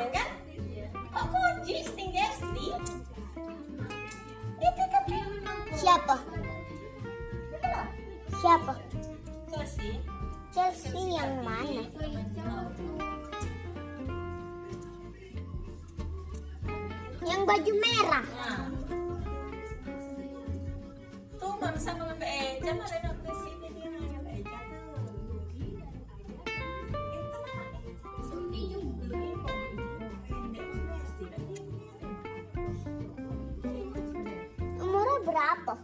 komen kan? Kok koji Sting Desti? Itu kan siapa? Siapa? Chelsea. Chelsea yang mana? Yang baju merah. Nah. Tuh mami sama mbak berapa?